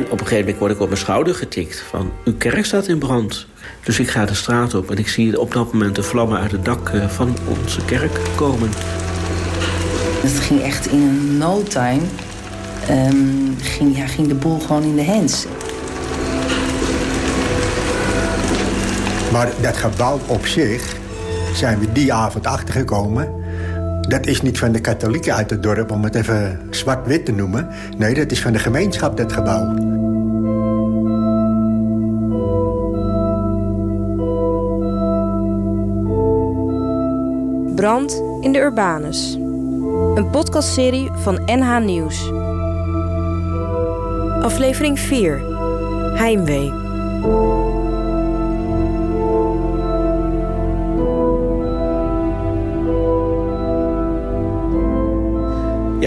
En op een gegeven moment word ik op mijn schouder getikt van... uw kerk staat in brand. Dus ik ga de straat op en ik zie op dat moment de vlammen uit het dak eh, van onze kerk komen. Het ging echt in no time. Um, ging, ja, ging de boel gewoon in de hands. Maar dat gebouw op zich zijn we die avond achtergekomen. Dat is niet van de katholieken uit het dorp, om het even zwart-wit te noemen. Nee, dat is van de gemeenschap, dat gebouw. Brand in de Urbanus. Een podcastserie van NH Nieuws. Aflevering 4. Heimwee.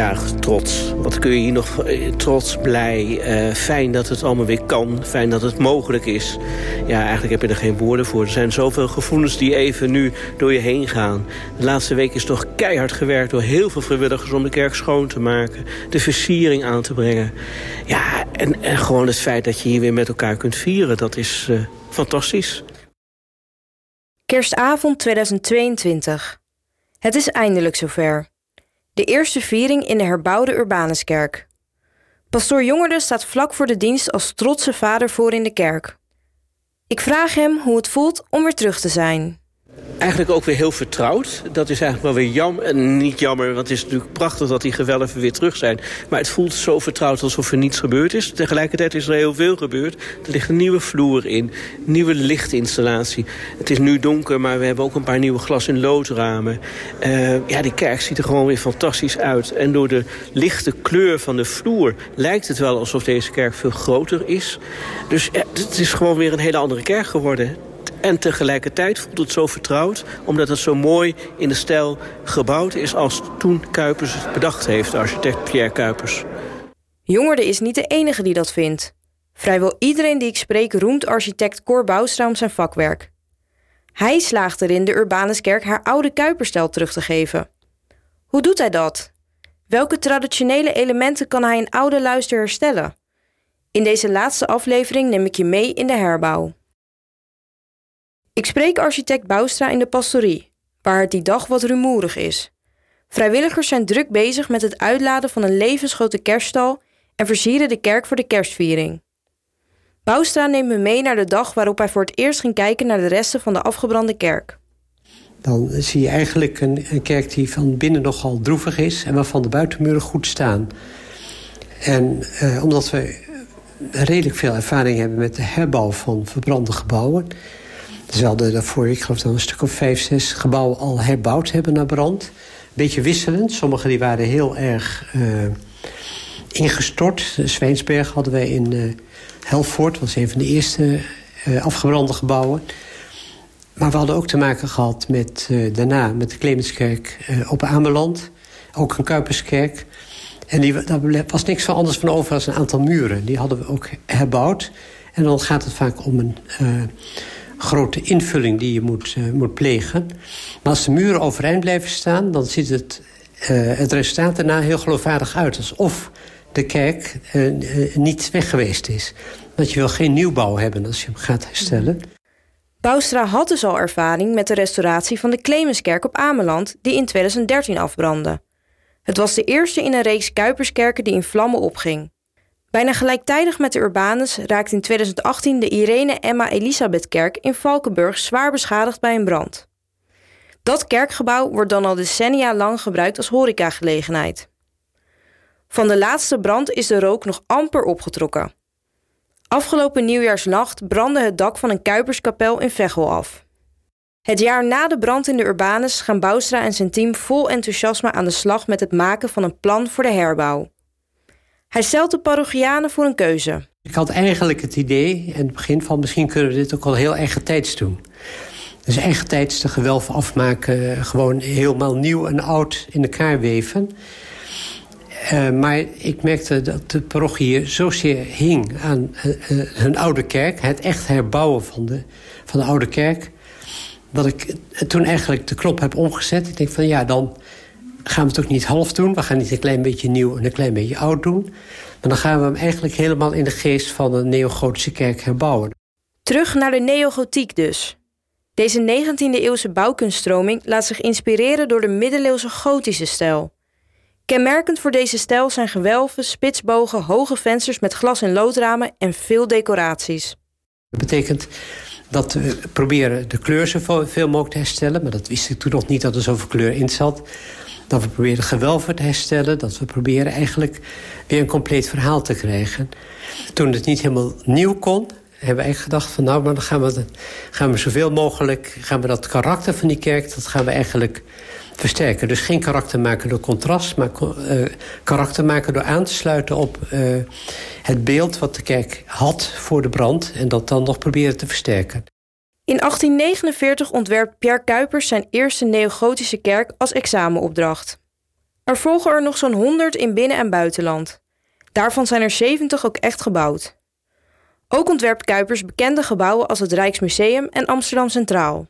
Ja, trots. Wat kun je hier nog eh, trots, blij, uh, fijn dat het allemaal weer kan. Fijn dat het mogelijk is. Ja, eigenlijk heb je er geen woorden voor. Er zijn zoveel gevoelens die even nu door je heen gaan. De laatste week is toch keihard gewerkt door heel veel vrijwilligers... om de kerk schoon te maken, de versiering aan te brengen. Ja, en, en gewoon het feit dat je hier weer met elkaar kunt vieren... dat is uh, fantastisch. Kerstavond 2022. Het is eindelijk zover. De eerste viering in de herbouwde Urbanuskerk. Pastoor Jongerde staat vlak voor de dienst als trotse vader voor in de kerk. Ik vraag hem hoe het voelt om weer terug te zijn eigenlijk ook weer heel vertrouwd. Dat is eigenlijk wel weer jammer. Niet jammer, want het is natuurlijk prachtig dat die gewelven weer terug zijn. Maar het voelt zo vertrouwd alsof er niets gebeurd is. Tegelijkertijd is er heel veel gebeurd. Er ligt een nieuwe vloer in, nieuwe lichtinstallatie. Het is nu donker, maar we hebben ook een paar nieuwe glas- en loodramen. Uh, ja, die kerk ziet er gewoon weer fantastisch uit. En door de lichte kleur van de vloer lijkt het wel alsof deze kerk veel groter is. Dus ja, het is gewoon weer een hele andere kerk geworden. En tegelijkertijd voelt het zo vertrouwd... omdat het zo mooi in de stijl gebouwd is... als toen Kuipers het bedacht heeft, architect Pierre Kuipers. Jongerde is niet de enige die dat vindt. Vrijwel iedereen die ik spreek roemt architect Cor Boustra om zijn vakwerk. Hij slaagt erin de Urbanuskerk haar oude Kuiperstijl terug te geven. Hoe doet hij dat? Welke traditionele elementen kan hij in oude luister herstellen? In deze laatste aflevering neem ik je mee in de herbouw. Ik spreek architect Boustra in de pastorie, waar het die dag wat rumoerig is. Vrijwilligers zijn druk bezig met het uitladen van een levensgrote kerststal en versieren de kerk voor de kerstviering. Boustra neemt me mee naar de dag waarop hij voor het eerst ging kijken naar de resten van de afgebrande kerk. Dan zie je eigenlijk een, kerk die van binnen nogal droevig is en waarvan de buitenmuren goed staan. En eh, omdat we redelijk veel ervaring hebben met de herbouw van verbrande gebouwen, Terwijl daarvoor, ik geloof dat een stuk of vijf, zes gebouwen al herbouwd hebben naar brand. Beetje wisselend. Sommige die waren heel erg uh, ingestort. Zwijnsberg hadden wij in uh, Helvoort. Dat was een van de eerste uh, afgebrande gebouwen. Maar we hadden ook te maken gehad met, daarna met de Clemenskerk op Ameland. Ook een Kuiperskerk. En die, daar was niks van anders van over als een aantal muren. Die hadden we ook herbouwd. En dan gaat het vaak om een grote invulling die je moet, uh, moet plegen. Maar als de muren overeind blijven staan... dan ziet het, uh, het resultaat daarna heel geloofwaardig uit. Alsof de kerk uh, niet weg geweest is. Want je wil geen nieuwbouw hebben als je hem gaat herstellen. Boustra had dus al ervaring met de restauratie van de Clemenskerk op Ameland... die in 2013 afbrandde. Het was de eerste in een reeks Kuiperskerken die in vlammen opging. Bijna gelijktijdig met de Urbanus raakte in 2018 de Irene Emma Elisabethkerk in Valkenburg zwaar beschadigd bij een brand. Dat kerkgebouw wordt dan al decennia lang gebruikt als horecagelegenheid. Van de laatste brand is de rook nog amper opgetrokken. Afgelopen nieuwjaarsnacht brandde het dak van een Kuiperskapel in Veghel af. Het jaar na de brand in de Urbanus gaan Boustra en zijn team vol enthousiasme aan de slag met het maken van een plan voor de herbouw. Hij stelt de parochianen voor een keuze. Ik had eigenlijk het idee, in het begin van misschien kunnen we dit ook al heel eigen tijds doen. Dus eigen tijds de gewelven afmaken, gewoon helemaal nieuw en oud in elkaar weven. Uh, maar ik merkte dat de parochie zozeer hing aan uh, uh, hun oude kerk. Het echt herbouwen van de, van de oude kerk. Dat ik toen eigenlijk de knop heb omgezet. Ik denk van ja, dan gaan we het ook niet half doen. We gaan niet een klein beetje nieuw en een klein beetje oud doen. Maar dan gaan we hem eigenlijk helemaal in de geest van een neogotische kerk herbouwen. Terug naar de neogotiek dus. Deze 19e-eeuwse bouwkunststroming laat zich inspireren door de middeleeuwse gotische stijl. Kenmerkend voor deze stijl zijn gewelven, spitsbogen, hoge vensters met glas- en loodramen en veel decoraties. Dat betekent dat we proberen de kleur zo veel mogelijk te herstellen. Maar dat wist ik toen nog niet dat er zoveel kleur in zat. Dat we proberen gewelven te herstellen. Dat we proberen eigenlijk weer een compleet verhaal te krijgen. Toen het niet helemaal nieuw kon, hebben we eigenlijk gedacht van nou, maar dan gaan we, gaan we zoveel mogelijk, gaan we dat karakter van die kerk, dat gaan we eigenlijk versterken. Dus geen karakter maken door contrast, maar uh, karakter maken door aan te sluiten op uh, het beeld wat de kerk had voor de brand en dat dan nog proberen te versterken. In 1849 ontwerpt Pierre Kuipers zijn eerste neogotische kerk als examenopdracht. Er volgen er nog zo'n 100 in binnen- en buitenland. Daarvan zijn er 70 ook echt gebouwd. Ook ontwerpt Kuipers bekende gebouwen als het Rijksmuseum en Amsterdam Centraal.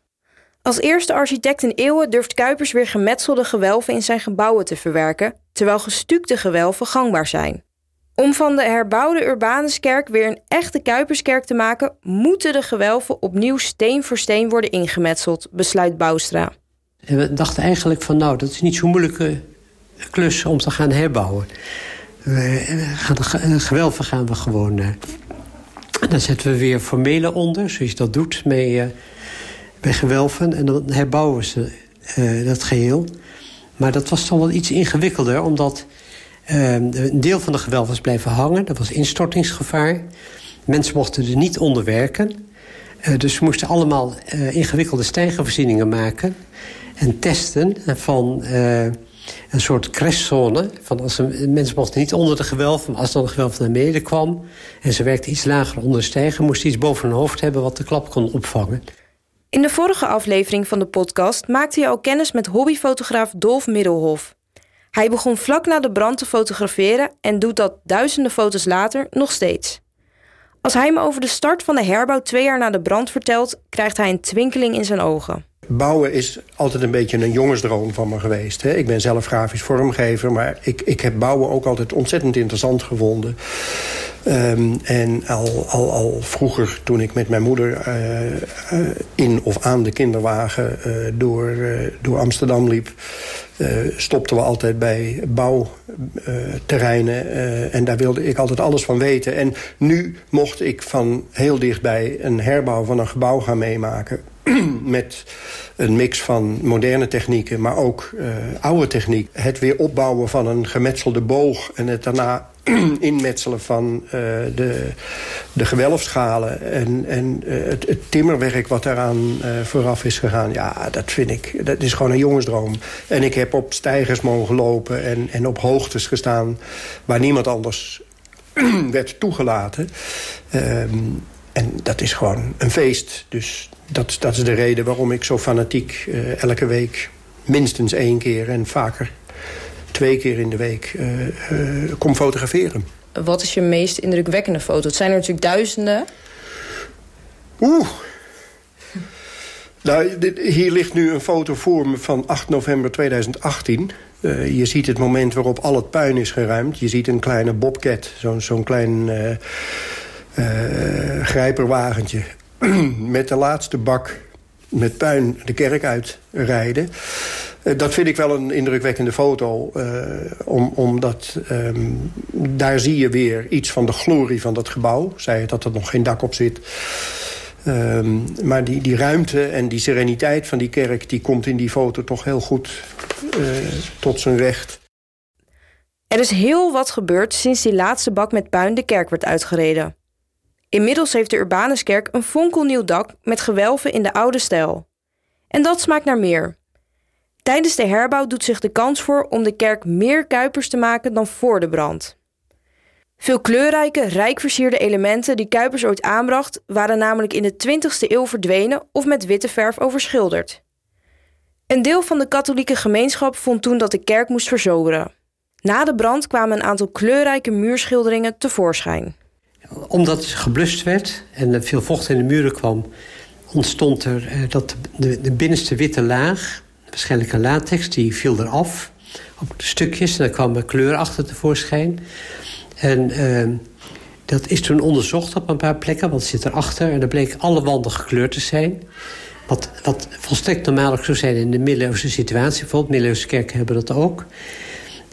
Als eerste architect in eeuwen durft Kuipers weer gemetselde gewelven in zijn gebouwen te verwerken, terwijl gestukte gewelven gangbaar zijn. Om van de herbouwde Urbanuskerk weer een echte Kuiperskerk te maken, moeten de gewelven opnieuw steen voor steen worden ingemetseld, besluit Boustra. En we dachten eigenlijk van nou, dat is niet zo'n moeilijke klus om te gaan herbouwen. We gaan de gewelven gaan we gewoon. Uh, dan zetten we weer formele onder, zoals je dat doet met, met gewelven. En dan herbouwen ze dat geheel. Maar dat was dan wel iets ingewikkelder, omdat een deel van de gewelven was blijven hangen. Dat was instortingsgevaar. Mensen mochten er niet onder werken. dus we moesten allemaal ingewikkelde stijgervoorzieningen maken. En testen van een soort crashzone. Van als een, mensen mochten niet onder de gewelf, maar als dan een gewelf naar beneden kwam... en ze werkte iets lager onder de stijger... moest iets boven hun hoofd hebben wat de klap kon opvangen. In de vorige aflevering van de podcast maakte je al kennis met hobbyfotograaf Dolf Middelhof. Hij begon vlak na de brand te fotograferen en doet dat duizenden foto's later nog steeds. Als hij me over de start van de herbouw twee jaar na de brand vertelt, krijgt hij een twinkeling in zijn ogen. Bouwen is altijd een beetje een jongensdroom van me geweest. Hè. Ik ben zelf grafisch vormgever, maar ik, ik heb bouwen ook altijd ontzettend interessant gevonden. Um, en al, al, al vroeger, toen ik met mijn moeder uh, uh, in of aan de kinderwagen uh, door, door Amsterdam liep... stopten we altijd bij bouwterreinen. en daar wilde ik altijd alles van weten. En nu mocht ik van heel dichtbij een herbouw van een gebouw gaan meemaken met een mix van moderne technieken, maar ook uh, oude techniek. Het weer opbouwen van een gemetselde boog en het daarna inmetselen van uh, de, de gewelfschalen en, en uh, het, timmerwerk wat daaraan vooraf is gegaan. Ja, dat vind ik, dat is gewoon een jongensdroom. En ik heb op stijgers mogen lopen en, en op hoogtes gestaan waar niemand anders werd toegelaten. Um, en dat is gewoon een feest. Dus dat, dat is de reden waarom ik zo fanatiek elke week... minstens één keer en vaker twee keer in de week uh, uh, kom fotograferen. Wat is je meest indrukwekkende foto? Het zijn er natuurlijk duizenden. Oeh. Nou, dit, hier ligt nu een foto voor me van 8 november 2018. Uh, je ziet het moment waarop al het puin is geruimd. Je ziet een kleine bobcat, zo'n zo'n klein grijperwagentje met de laatste bak met puin de kerk uitrijden. Uh, dat vind ik wel een indrukwekkende foto. Om, omdat um, daar zie je weer iets van de glorie van dat gebouw. Zij het dat er nog geen dak op zit. Um, maar die, die ruimte en die sereniteit van die kerk... die komt in die foto toch heel goed uh, tot zijn recht. Er is heel wat gebeurd sinds die laatste bak met puin de kerk werd uitgereden. Inmiddels heeft de Urbanuskerk een fonkelnieuw dak met gewelven in de oude stijl. En dat smaakt naar meer. Tijdens de herbouw doet zich de kans voor om de kerk meer kuipers te maken dan voor de brand. Veel kleurrijke, rijk versierde elementen die Kuipers ooit aanbracht, waren namelijk in de 20e eeuw verdwenen of met witte verf overschilderd. Een deel van de katholieke gemeenschap vond toen dat de kerk moest verzoberen. Na de brand kwamen een aantal kleurrijke muurschilderingen tevoorschijn omdat geblust werd en veel vocht in de muren kwam... ontstond er uh, dat de binnenste witte laag, waarschijnlijk een latex, die viel eraf. op stukjes. En daar kwam er kleur achter tevoorschijn. En uh, dat is toen onderzocht op een paar plekken, wat zit erachter. En er bleek alle wanden gekleurd te zijn. Wat, wat volstrekt normaal zou zijn in de middeleeuwse situatie. Bijvoorbeeld, middeleeuwse kerken hebben dat ook.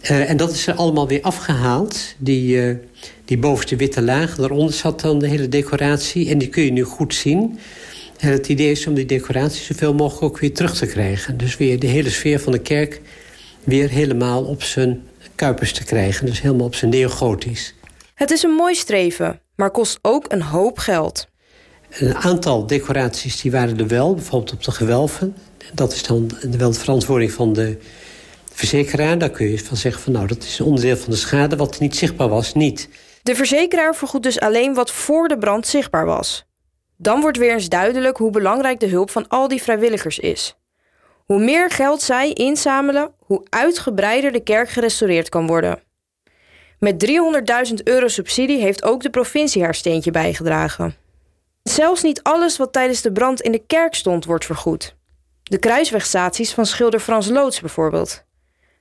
Uh, en dat is er allemaal weer afgehaald. Die, uh, die bovenste witte laag, daaronder zat dan de hele decoratie. En die kun je nu goed zien. En het idee is om die decoratie zoveel mogelijk ook weer terug te krijgen. Dus weer de hele sfeer van de kerk weer helemaal op zijn kuipers te krijgen. Dus helemaal op zijn neogotisch. Het is een mooi streven, maar kost ook een hoop geld. Een aantal decoraties die waren er wel, bijvoorbeeld op de gewelven. Dat is dan wel de verantwoording van de verzekeraar. Daar kun je van zeggen van nou, dat is een onderdeel van de schade... wat niet zichtbaar was, niet. De verzekeraar vergoedt dus alleen wat voor de brand zichtbaar was. Dan wordt weer eens duidelijk hoe belangrijk de hulp van al die vrijwilligers is. Hoe meer geld zij inzamelen, hoe uitgebreider de kerk gerestaureerd kan worden. Met 300.000 euro subsidie heeft ook de provincie haar steentje bijgedragen. Zelfs niet alles wat tijdens de brand in de kerk stond wordt vergoed. De kruiswegstaties van schilder Frans Loods bijvoorbeeld.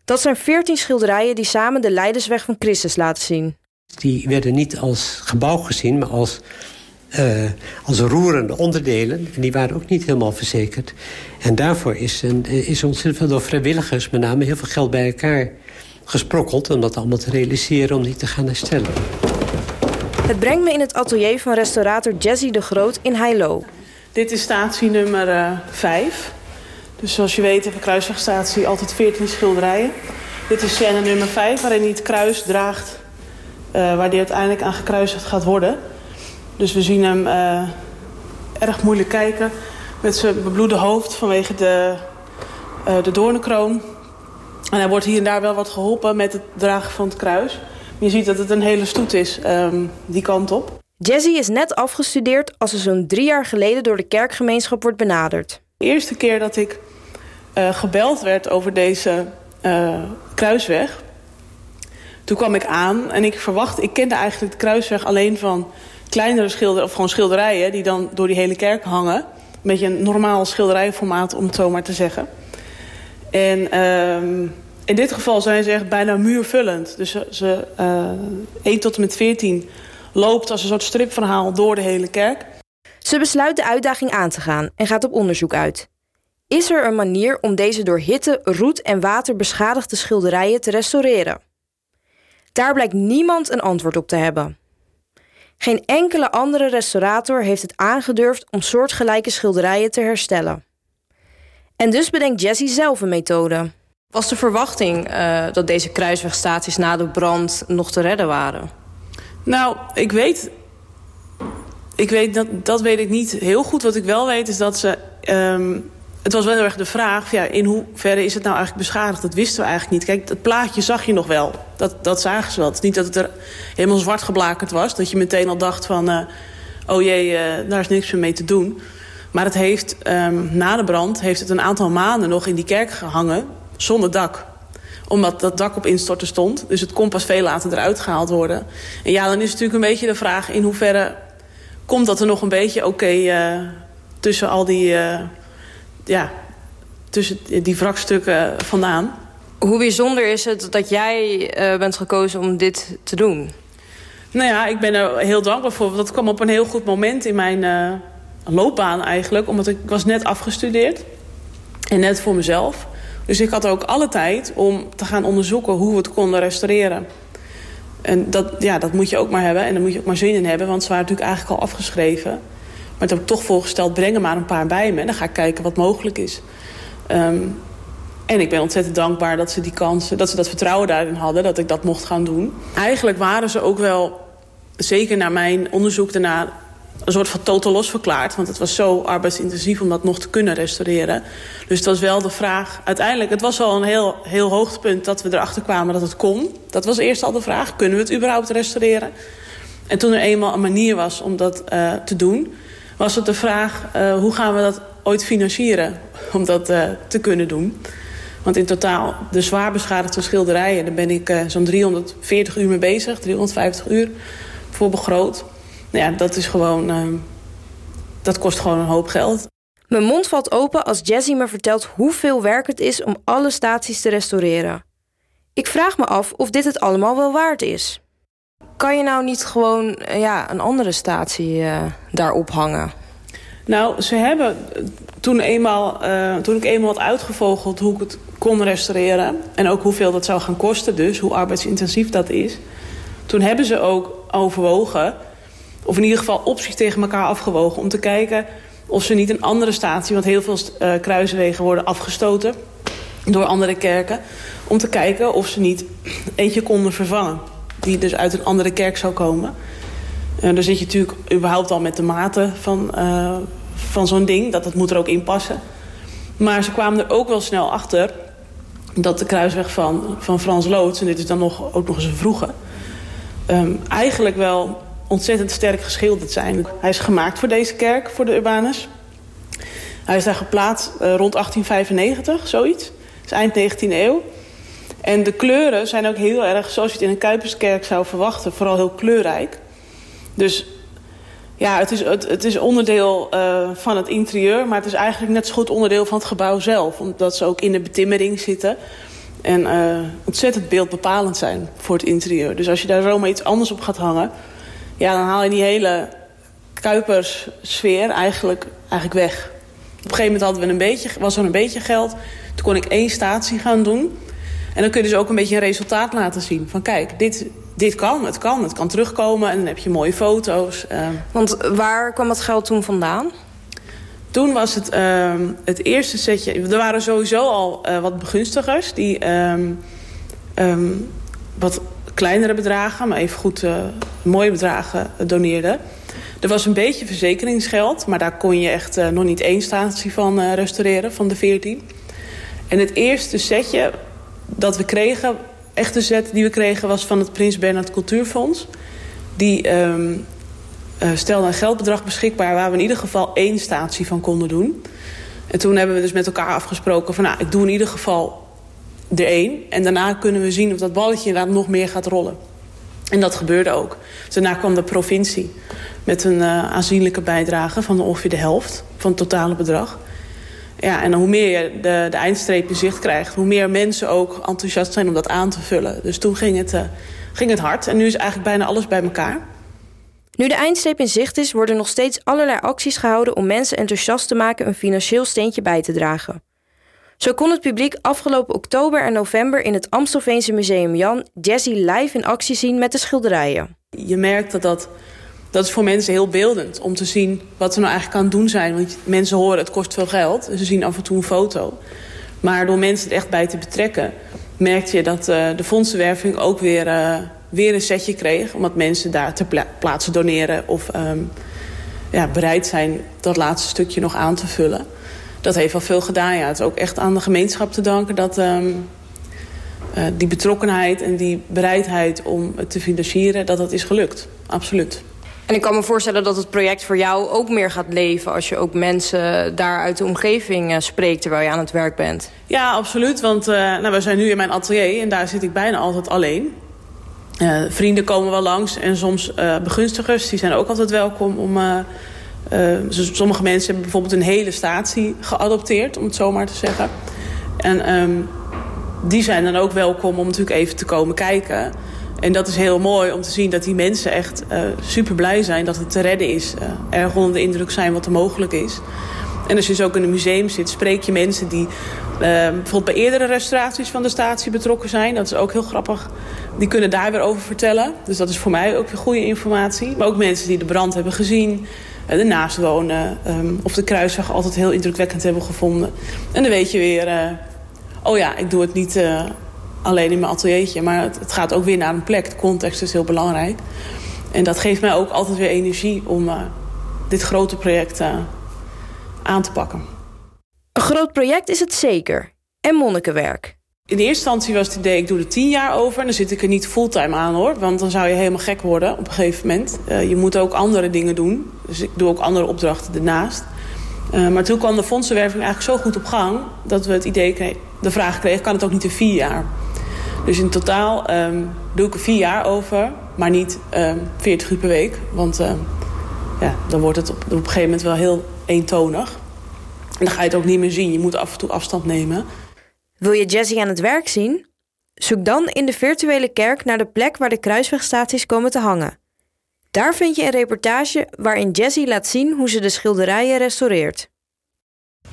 Dat zijn 14 schilderijen die samen de Leidersweg van Christus laten zien. Die werden niet als gebouw gezien, maar als uh, als roerende onderdelen. En die waren ook niet helemaal verzekerd. En daarvoor is, een, is ontzettend veel door vrijwilligers... met name heel veel geld bij elkaar gesprokkeld... om dat allemaal te realiseren, om die te gaan herstellen. Het brengt me in het atelier van restaurator Jesse de Groot in Heilo. Dit is statie nummer uh, eh, 5. Dus zoals je weet heeft kruiswegstatie altijd 14 schilderijen. Dit is scène nummer 5, waarin hij het kruis draagt... Uh, waar die uiteindelijk aan gekruisigd gaat worden... Dus we zien hem uh, erg moeilijk kijken met zijn bebloede hoofd vanwege de, uh, de doornenkroon. En hij wordt hier en daar wel wat geholpen met het dragen van het kruis. Je ziet dat het een hele stoet is, um, die kant op. Jessie is net afgestudeerd als ze zo'n drie jaar geleden door de kerkgemeenschap wordt benaderd. De eerste keer dat ik uh, gebeld werd over deze kruisweg... toen kwam ik aan en ik verwacht... ik kende eigenlijk de kruisweg alleen van kleinere schilderijen, of gewoon schilderijen... die dan door die hele kerk hangen. Een beetje een normaal schilderijformaat, om het zo maar te zeggen. En uh, in dit geval zijn ze echt bijna muurvullend. Dus ze, uh, 1 tot en met 14 loopt als een soort stripverhaal door de hele kerk. Ze besluit de uitdaging aan te gaan en gaat op onderzoek uit. Is er een manier om deze door hitte, roet en water beschadigde schilderijen te restaureren? Daar blijkt niemand een antwoord op te hebben. Geen enkele andere restaurator heeft het aangedurfd om soortgelijke schilderijen te herstellen. En dus bedenkt Jesse zelf een methode. Was de verwachting uh, dat deze kruiswegstaties na de brand nog te redden waren? Nou, ik weet... Ik weet dat, dat weet ik niet heel goed. Wat ik wel weet is dat ze... Um, het was wel heel erg de vraag, ja, in hoeverre is het nou eigenlijk beschadigd? Dat wisten we eigenlijk niet. Kijk, het plaatje zag je nog wel. Dat, dat zagen ze wel. Het is niet dat het er helemaal zwart geblakerd was. Dat je meteen al dacht van, uh, oh jee, uh, daar is niks meer mee te doen. Maar het heeft, um, na de brand heeft het een aantal maanden nog in die kerk gehangen zonder dak omdat dat dak op instorten stond. Dus het kon pas veel later eruit gehaald worden. En ja, dan is natuurlijk een beetje de vraag... in hoeverre komt dat er nog een beetje oké uh, tussen al die ja, tussen die wrakstukken vandaan. Hoe bijzonder is het dat jij uh, bent gekozen om dit te doen? Nou ja, ik ben er heel dankbaar voor. Dat kwam op een heel goed moment in mijn uh, loopbaan eigenlijk. Omdat ik was net afgestudeerd. En net voor mezelf. Dus ik had ook alle tijd om te gaan onderzoeken hoe we het konden restaureren. En dat, ja, dat moet je ook maar hebben. En daar moet je ook maar zin in hebben. Want ze waren natuurlijk eigenlijk al afgeschreven. Maar het heb ik toch voorgesteld, breng er maar een paar bij me. En dan ga ik kijken wat mogelijk is. Um, en ik ben ontzettend dankbaar dat ze die kansen, dat ze dat vertrouwen daarin hadden, dat ik dat mocht gaan doen. Eigenlijk waren ze ook wel, zeker naar mijn onderzoek daarna, een soort van totaal los verklaard. Want het was zo arbeidsintensief om dat nog te kunnen restaureren. Dus het was wel de vraag, uiteindelijk, het was wel een heel, heel hoogtepunt dat we erachter kwamen dat het kon. Dat was eerst al de vraag, kunnen we het überhaupt restaureren? En toen er eenmaal een manier was om dat uh, te doen was het de vraag... Uh, hoe gaan we dat ooit financieren om dat uh, te kunnen doen. Want in totaal, de zwaar beschadigde schilderijen... daar ben ik uh, zo'n 340 uur mee bezig, 350 uur voor begroot. Nou ja, dat is gewoon... dat kost gewoon een hoop geld. Mijn mond valt open als Jessie me vertelt hoeveel werk het is... om alle staties te restaureren. Ik vraag me af of dit het allemaal wel waard is. Kan je nou niet gewoon eh, ja, een andere statie uh, daar ophangen? Nou, ze hebben toen, eenmaal, toen ik eenmaal had uitgevogeld hoe ik het kon restaureren... en ook hoeveel dat zou gaan kosten dus, hoe arbeidsintensief dat is... toen hebben ze ook overwogen, of in ieder geval opties tegen elkaar afgewogen... om te kijken of ze niet een andere statie... want heel veel kruiswegen worden afgestoten door andere kerken... om te kijken of ze niet eentje konden vervangen... die dus uit een andere kerk zou komen... Uh, dan zit je natuurlijk überhaupt al met de mate van, uh, van zo'n ding. Dat het moet er ook in passen. Maar ze kwamen er ook wel snel achter... dat de kruisweg van, van Frans Loods... en dit is dan nog, ook nog eens een vroege... Um, eigenlijk wel ontzettend sterk geschilderd zijn. Hij is gemaakt voor deze kerk, voor de Urbanus. Hij is daar geplaatst uh, rond 1895, zoiets. is eind 19e eeuw. En de kleuren zijn ook heel erg, zoals je het in een Kuiperskerk zou verwachten... vooral heel kleurrijk. Dus ja, het is, het, is onderdeel uh, van het interieur... maar het is eigenlijk net zo goed onderdeel van het gebouw zelf. Omdat ze ook in de betimmering zitten... en uh, ontzettend beeldbepalend zijn voor het interieur. Dus als je daar zomaar iets anders op gaat hangen... ja, dan haal je die hele Kuiperssfeer eigenlijk, eigenlijk weg. Op een gegeven moment hadden we een beetje, was er een beetje geld. Toen kon ik één statie gaan doen... En dan kun je dus ook een beetje een resultaat laten zien. Van kijk, dit, dit kan, het kan, het kan terugkomen. En dan heb je mooie foto's. Uh. Want waar kwam het geld toen vandaan? Toen was het uh, het eerste setje... Er waren sowieso al uh, wat begunstigers... die um, wat kleinere bedragen, maar even goed uh, mooie bedragen doneerden. Er was een beetje verzekeringsgeld... maar daar kon je echt nog niet één statie van restaureren, van de 14. En het eerste setje dat we kregen, echte zet die we kregen... was van het Prins Bernhard Cultuurfonds. Die um, uh, stelde een geldbedrag beschikbaar... waar we in ieder geval één statie van konden doen. En toen hebben we dus met elkaar afgesproken van... nou, ik doe in ieder geval er één. En daarna kunnen we zien of dat balletje inderdaad nog meer gaat rollen. En dat gebeurde ook. Dus daarna kwam de provincie met een uh, aanzienlijke bijdrage... van ongeveer de helft van het totale bedrag. Ja, en hoe meer je de, de eindstreep in zicht krijgt... hoe meer mensen ook enthousiast zijn om dat aan te vullen. Dus toen ging het, uh, ging het hard. En nu is eigenlijk bijna alles bij elkaar. Nu de eindstreep in zicht is... worden nog steeds allerlei acties gehouden... om mensen enthousiast te maken een financieel steentje bij te dragen. Zo kon het publiek afgelopen oktober en november... in het Amstelveense Museum Jan Jazzy live in actie zien met de schilderijen. Je merkt dat dat dat is voor mensen heel beeldend om te zien wat er nou eigenlijk aan het doen zijn. Want mensen horen het kost veel geld. Dus ze zien af en toe een foto. Maar door mensen er echt bij te betrekken... merkte je dat uh, de fondsenwerving ook weer, uh, weer een setje kreeg. Omdat mensen daar ter pla plaatse doneren of um, ja, bereid zijn dat laatste stukje nog aan te vullen. Dat heeft wel veel gedaan. Ja. Het is ook echt aan de gemeenschap te danken dat... Um, uh, die betrokkenheid en die bereidheid om het te financieren, dat dat is gelukt. Absoluut. En ik kan me voorstellen dat het project voor jou ook meer gaat leven... als je ook mensen daar uit de omgeving uh, spreekt terwijl je aan het werk bent. Ja, absoluut. Want uh, nou, we zijn nu in mijn atelier en daar zit ik bijna altijd alleen. Uh, vrienden komen wel langs en soms begunstigers. Die zijn ook altijd welkom om... sommige mensen hebben bijvoorbeeld een hele statie geadopteerd, om het zo maar te zeggen. En um, die zijn dan ook welkom om natuurlijk even te komen kijken... En dat is heel mooi om te zien dat die mensen echt uh, super blij zijn dat het te redden is. Uh, erg onder de indruk zijn wat er mogelijk is. En als je dus ook in een museum zit, spreek je mensen die uh, bijvoorbeeld bij eerdere restauraties van de statie betrokken zijn. Dat is ook heel grappig. Die kunnen daar weer over vertellen. Dus dat is voor mij ook weer goede informatie. Maar ook mensen die de brand hebben gezien, ernaast wonen. Um, of de kruisweg altijd heel indrukwekkend hebben gevonden. En dan weet je weer, oh ja, ik doe het niet alleen in mijn ateliertje. Maar het, het, gaat ook weer naar een plek. De context is heel belangrijk. En dat geeft mij ook altijd weer energie om uh, dit grote project uh, aan te pakken. Een groot project is het zeker. En monnikenwerk. In eerste instantie was het idee, ik doe er tien jaar over. En dan zit ik er niet fulltime aan hoor. Want dan zou je helemaal gek worden op een gegeven moment. Uh, je moet ook andere dingen doen. Dus ik doe ook andere opdrachten ernaast. maar toen kwam de fondsenwerving eigenlijk zo goed op gang... dat we het idee kregen, de vraag kregen, kan het ook niet in vier jaar? Dus in totaal um, doe ik er vier jaar over, maar niet um, ehm, 40 uur per week. Want um, ja, dan wordt het op, op een gegeven moment wel heel eentonig. En dan ga je het ook niet meer zien. Je moet af en toe afstand nemen. Wil je Jessie aan het werk zien? Zoek dan in de virtuele kerk naar de plek waar de kruiswegstaties komen te hangen. Daar vind je een reportage waarin Jessie laat zien hoe ze de schilderijen restaureert.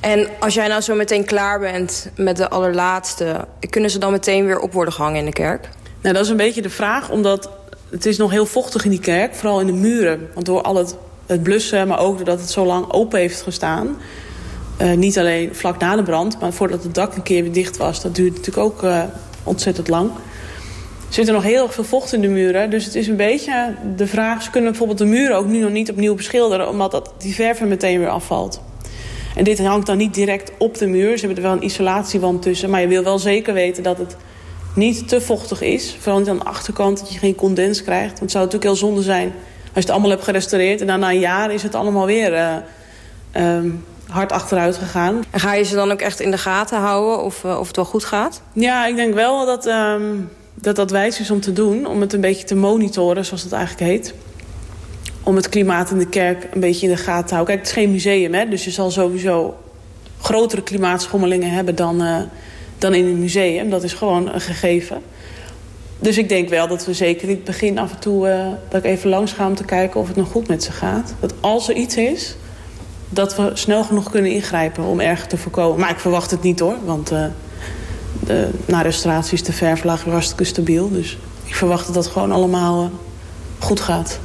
En als jij nou zo meteen klaar bent met de allerlaatste, kunnen ze dan meteen weer op worden gehangen in de kerk? Nou, dat is een beetje de vraag, omdat het is nog heel vochtig in die kerk, vooral in de muren. Want door al het, het blussen, maar ook doordat het zo lang open heeft gestaan, uh, niet alleen vlak na de brand, maar voordat het dak een keer weer dicht was, dat duurt natuurlijk ook uh, ontzettend lang. Er zit er nog heel erg veel vocht in de muren. Dus het is een beetje de vraag... ze kunnen bijvoorbeeld de muren ook nu nog niet opnieuw beschilderen... omdat dat, die verf er meteen weer afvalt. En dit hangt dan niet direct op de muur. Ze hebben er wel een isolatiewand tussen. Maar je wil wel zeker weten dat het niet te vochtig is. Vooral niet aan de achterkant, dat je geen condens krijgt. Want het zou natuurlijk heel zonde zijn als je het allemaal hebt gerestaureerd... en dan na een jaar is het allemaal weer uh, um, hard achteruit gegaan. En ga je ze dan ook echt in de gaten houden of, uh, of het wel goed gaat? Ja, ik denk wel dat... Um, dat dat wijs is om te doen. Om het een beetje te monitoren, zoals het eigenlijk heet. Om het klimaat in de kerk een beetje in de gaten te houden. Kijk, het is geen museum, hè, dus je zal sowieso grotere klimaatschommelingen hebben dan, uh, dan in een museum. Dat is gewoon een gegeven. Dus ik denk wel dat we zeker in het begin af en toe... Uh, dat ik even langs ga om te kijken of het nog goed met ze gaat. Dat als er iets is, dat we snel genoeg kunnen ingrijpen om erger te voorkomen. Maar ik verwacht het niet hoor, want... Uh, de, na restauratie is de verflaag hartstikke stabiel. Dus ik verwacht dat dat gewoon allemaal goed gaat.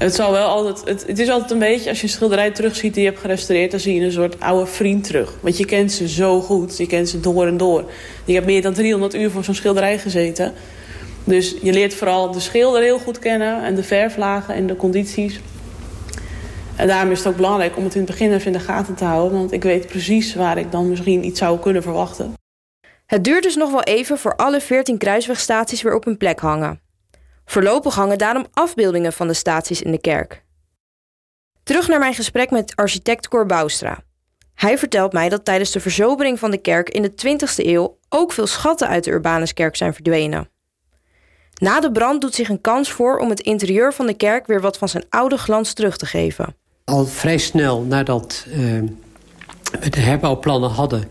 Het, zal wel altijd, het, het, is altijd een beetje, als je een schilderij terugziet die je hebt gerestaureerd... dan zie je een soort oude vriend terug. Want je kent ze zo goed, je kent ze door en door. Je hebt meer dan 300 uur voor zo'n schilderij gezeten. Dus je leert vooral de schilder heel goed kennen... en de verflagen en de condities. En daarom is het ook belangrijk om het in het begin even in de gaten te houden. Want ik weet precies waar ik dan misschien iets zou kunnen verwachten. Het duurt dus nog wel even voor alle 14 kruiswegstaties weer op hun plek hangen. Voorlopig hangen daarom afbeeldingen van de staties in de kerk. Terug naar mijn gesprek met architect Cor Boustra. Hij vertelt mij dat tijdens de verzobering van de kerk in de 20e eeuw ook veel schatten uit de Urbanuskerk zijn verdwenen. Na de brand doet zich een kans voor om het interieur van de kerk weer wat van zijn oude glans terug te geven. Al vrij snel nadat we de herbouwplannen hadden,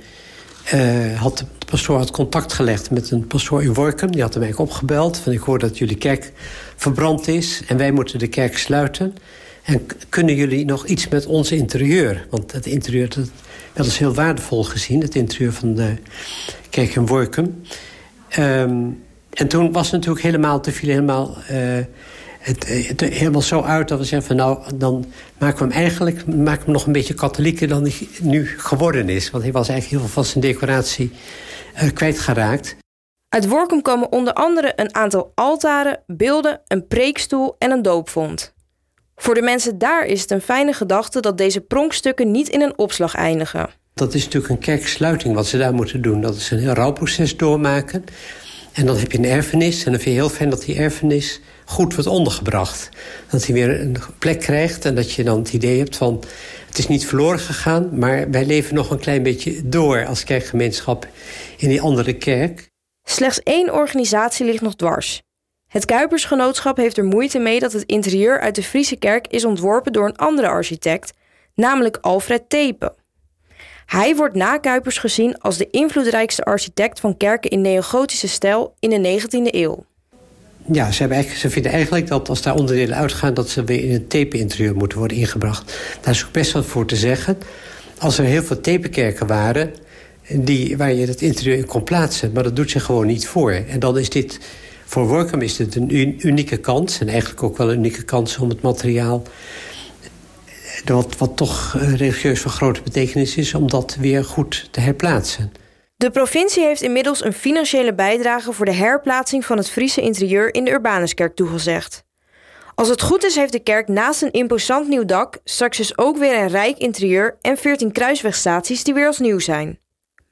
uh, had pastoor had contact gelegd met een pastoor in Workum. Die had hem eigenlijk opgebeld. Van ik hoor dat jullie kerk verbrand is en wij moeten de kerk sluiten. En kunnen jullie nog iets met ons interieur? Want het interieur, dat, is heel waardevol gezien. Het interieur van de kerk in Workum. Um, en toen was het natuurlijk helemaal, te viel helemaal... Uh, het, het, helemaal zo uit dat we zeggen van nou, dan maken we hem eigenlijk maken we hem nog een beetje katholieker dan hij nu geworden is. Want hij was eigenlijk heel veel van zijn decoratie kwijtgeraakt. Uit Workum komen onder andere een aantal altaren, beelden, een preekstoel en een doopvond. Voor de mensen daar is het een fijne gedachte dat deze pronkstukken niet in een opslag eindigen. Dat is natuurlijk een kerksluiting wat ze daar moeten doen. Dat is een heel rouwproces doormaken. En dan heb je een erfenis en dan vind je heel fijn dat die erfenis goed wordt ondergebracht. Dat hij weer een plek krijgt en dat je dan het idee hebt van... het is niet verloren gegaan, maar wij leven nog een klein beetje door... als kerkgemeenschap in die andere kerk. Slechts één organisatie ligt nog dwars. Het Kuipersgenootschap heeft er moeite mee dat het interieur uit de Friese kerk is ontworpen door een andere architect, namelijk Alfred Tepe. Hij wordt na Kuipers gezien als de invloedrijkste architect van kerken in neogotische stijl in de 19e eeuw. Ja, ze, ze vinden eigenlijk dat als daar onderdelen uitgaan... dat ze weer in een tape-interieur moeten worden ingebracht. Daar is ook best wat voor te zeggen. Als er heel veel tapekerken waren... Die, waar je het interieur in kon plaatsen, maar dat doet zich gewoon niet voor. En dan is dit, voor Workum is dit een unieke kans... en eigenlijk ook wel een unieke kans om het materiaal... wat, wat toch eh, religieus van grote betekenis is... om dat weer goed te herplaatsen. De provincie heeft inmiddels een financiële bijdrage voor de herplaatsing van het Friese interieur in de Urbanuskerk toegezegd. Als het goed is, heeft de kerk naast een imposant nieuw dak straks dus ook weer een rijk interieur en 14 kruiswegstaties die weer als nieuw zijn.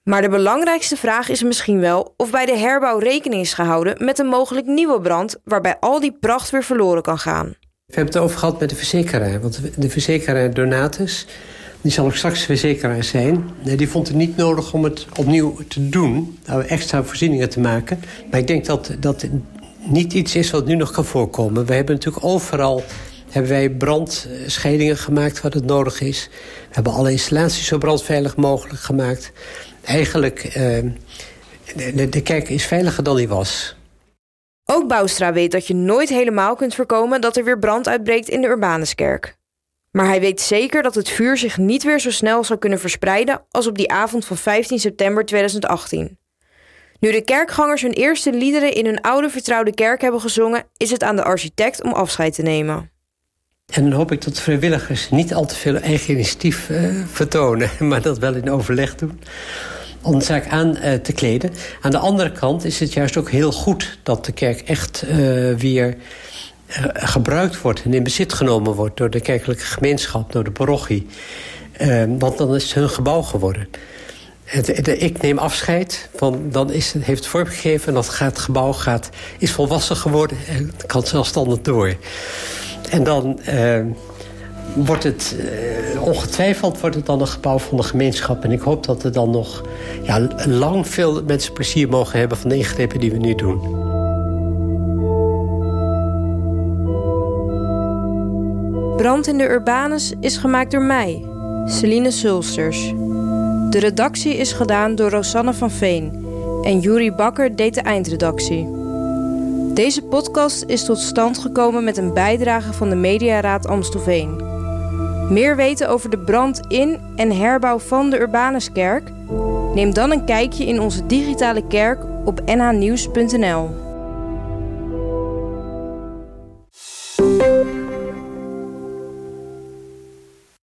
Maar de belangrijkste vraag is misschien wel of bij de herbouw rekening is gehouden met een mogelijk nieuwe brand waarbij al die pracht weer verloren kan gaan. We hebben het over gehad met de verzekeraar, want de verzekeraar Donatus die zal ook straks verzekeraar zijn. Die vond het niet nodig om het opnieuw te doen. Extra voorzieningen te maken. Maar ik denk dat dat niet iets is wat nu nog kan voorkomen. We hebben natuurlijk overal hebben wij brandscheidingen gemaakt wat het nodig is. We hebben alle installaties zo brandveilig mogelijk gemaakt. Eigenlijk eh, de, de kerk is veiliger dan die was. Ook Boustra weet dat je nooit helemaal kunt voorkomen dat er weer brand uitbreekt in de Urbanuskerk. Maar hij weet zeker dat het vuur zich niet weer zo snel zal kunnen verspreiden als op die avond van 15 september 2018. Nu de kerkgangers hun eerste liederen in hun oude vertrouwde kerk hebben gezongen, is het aan de architect om afscheid te nemen. En dan hoop ik dat vrijwilligers niet al te veel eigen initiatief uh, vertonen, maar dat wel in overleg doen om de zaak aan uh, te kleden. Aan de andere kant is het juist ook heel goed dat de kerk echt uh, weer gebruikt wordt en in bezit genomen wordt door de kerkelijke gemeenschap, door de parochie. want dan is het hun gebouw geworden. Het, ik neem afscheid, van, dan is, heeft het vorm gegeven... en dat het gebouw gaat, is volwassen geworden en kan zelfstandig door. En dan uh, wordt het, uh, ongetwijfeld wordt het dan een gebouw van de gemeenschap. En ik hoop dat er dan nog ja, lang veel mensen plezier mogen hebben... van de ingrepen die we nu doen. Brand in de Urbanus is gemaakt door mij, Celine Sulsters... De redactie is gedaan door Rosanne van Veen en Juri Bakker deed de eindredactie. Deze podcast is tot stand gekomen met een bijdrage van de Mediaraad Amstelveen. Meer weten over de brand in en herbouw van de Urbanuskerk? Neem dan een kijkje in onze digitale kerk op nhnieuws.nl.